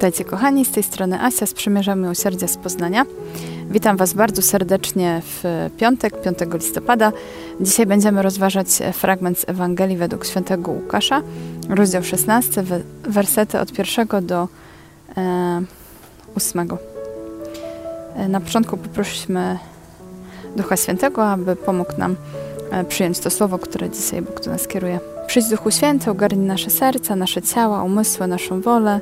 Witajcie kochani, z tej strony Asia z Przymierza Miłosierdzia z Poznania. Witam Was bardzo serdecznie w piątek, 5 listopada. Dzisiaj będziemy rozważać fragment z Ewangelii według świętego Łukasza, rozdział 16, wersety od pierwszego do e, 8. E, na początku poprosimy Ducha Świętego, aby pomógł nam e, przyjąć to słowo, które dzisiaj Bóg do nas kieruje. Przyjdź Duchu Święty, ogarnij nasze serca, nasze ciała, umysły, naszą wolę.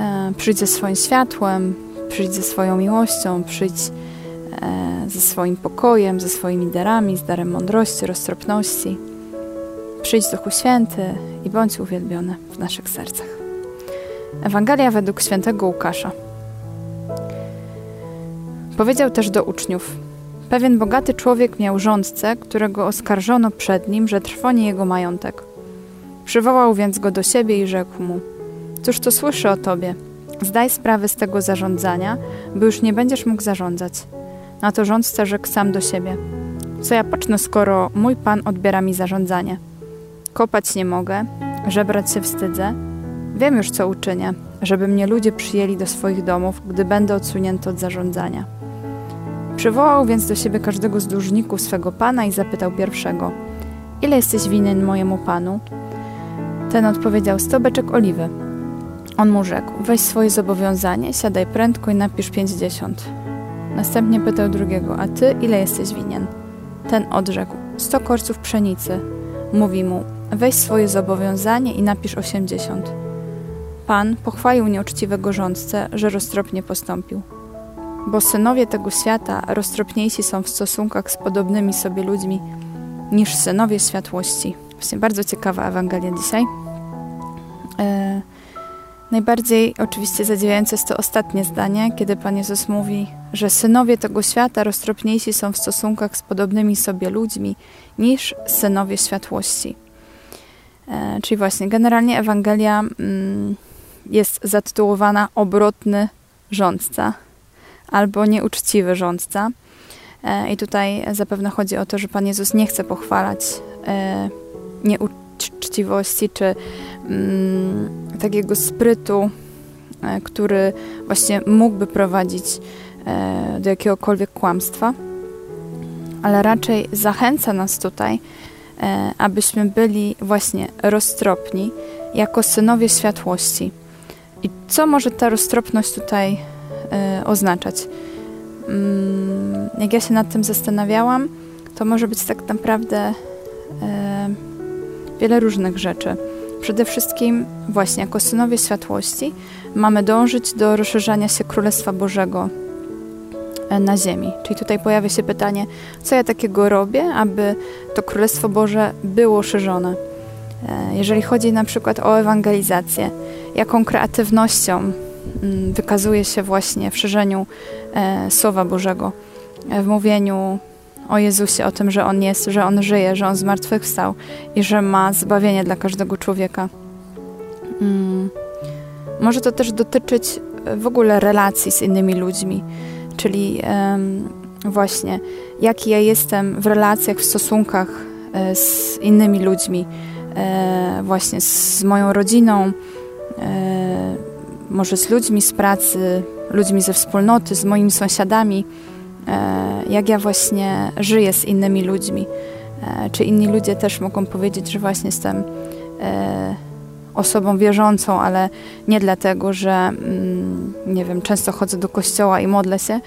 E, przyjdź ze swoim światłem, przyjdź ze swoją miłością, przyjdź e, ze swoim pokojem, ze swoimi darami, z darem mądrości, roztropności. Przyjdź Duchu Święty i bądź uwielbiony w naszych sercach. Ewangelia według świętego Łukasza. Powiedział też do uczniów: Pewien bogaty człowiek miał rządcę, którego oskarżono przed nim, że trwoni jego majątek. Przywołał więc go do siebie i rzekł mu: Cóż to słyszę o tobie? Zdaj sprawę z tego zarządzania, by już nie będziesz mógł zarządzać. Na to rządca rzekł sam do siebie: Co ja pocznę, skoro mój pan odbiera mi zarządzanie? Kopać nie mogę, żebrać się wstydzę. Wiem już, co uczynię, żeby mnie ludzie przyjęli do swoich domów, gdy będę odsunięty od zarządzania. Przywołał więc do siebie każdego z dłużników swego pana i zapytał pierwszego: Ile jesteś winien mojemu panu? Ten odpowiedział: Sto beczek oliwy. On mu rzekł: Weź swoje zobowiązanie, siadaj prędko i napisz pięćdziesiąt. Następnie pytał drugiego: A ty ile jesteś winien? Ten odrzekł: Sto korców pszenicy. Mówi mu: Weź swoje zobowiązanie i napisz osiemdziesiąt. Pan pochwalił nieuczciwego rządcę, że roztropnie postąpił. Bo synowie tego świata roztropniejsi są w stosunkach z podobnymi sobie ludźmi niż synowie światłości. Właśnie bardzo ciekawa Ewangelia dzisiaj. E, najbardziej oczywiście zadziwiające jest to ostatnie zdanie, kiedy Pan Jezus mówi, że synowie tego świata roztropniejsi są w stosunkach z podobnymi sobie ludźmi niż synowie światłości. E, czyli właśnie generalnie Ewangelia mm, jest zatytułowana Obrotny rządca albo nieuczciwy rządca. E, I tutaj zapewne chodzi o to, że Pan Jezus nie chce pochwalać e, nieuczciwości czy takiego sprytu, e, który właśnie mógłby prowadzić e, do jakiegokolwiek kłamstwa, ale raczej zachęca nas tutaj, e, abyśmy byli właśnie roztropni jako synowie światłości. I co może ta roztropność tutaj oznaczać? Mm, jak ja się nad tym zastanawiałam, to może być tak naprawdę wiele różnych rzeczy. Przede wszystkim, właśnie jako synowie światłości, mamy dążyć do rozszerzania się Królestwa Bożego e, na ziemi. Czyli tutaj pojawia się pytanie, co ja takiego robię, aby to Królestwo Boże było szerzone. E, jeżeli chodzi na przykład o ewangelizację, jaką kreatywnością mm, wykazuje się właśnie w szerzeniu e, Słowa Bożego, w mówieniu o Jezusie, o tym, że On jest, że On żyje, że On zmartwychwstał i że ma zbawienie dla każdego człowieka. Mm. Może to też dotyczyć e, w ogóle relacji z innymi ludźmi, czyli um, właśnie jaki ja jestem w relacjach, w stosunkach e, z innymi ludźmi, e, właśnie z moją rodziną, e, może z ludźmi z pracy, ludźmi ze wspólnoty, z moimi sąsiadami jak ja właśnie żyję z innymi ludźmi. E, czy inni ludzie też mogą powiedzieć, że właśnie jestem e, osobą wierzącą, ale nie dlatego, że mm, nie wiem, często chodzę do kościoła i modlę się,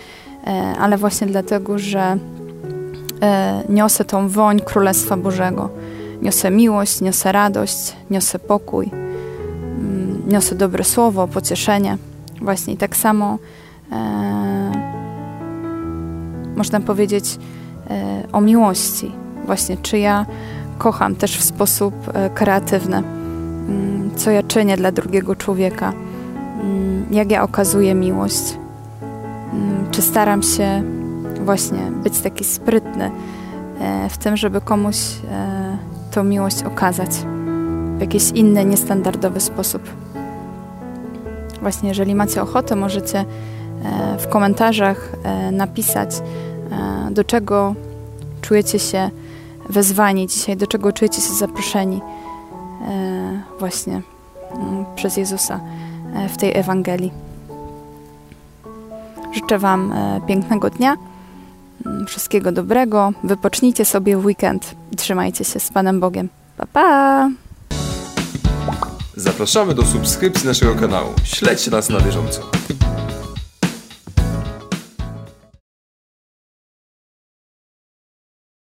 ale właśnie dlatego, że niosę tą woń Królestwa Bożego. Niosę miłość, niosę radość, niosę pokój, mm, niosę dobre słowo, pocieszenie. Właśnie tak samo można powiedzieć, e, o miłości. Właśnie, czy ja kocham też w sposób e, kreatywny, mm, co ja czynię dla drugiego człowieka, mm, jak ja okazuję miłość, mm, czy staram się właśnie być taki sprytny e, w tym, żeby komuś tą miłość okazać w jakiś inny, niestandardowy sposób. Właśnie, jeżeli macie ochotę, możecie w komentarzach napisać, do czego czujecie się wezwani dzisiaj, do czego czujecie się zaproszeni e, właśnie mm, przez Jezusa. w tej Ewangelii. Życzę Wam pięknego dnia, mm, wszystkiego dobrego. Wypocznijcie sobie w weekend i trzymajcie się z Panem Bogiem. Pa, pa! Zapraszamy do subskrypcji naszego kanału. Śledźcie nas na bieżąco.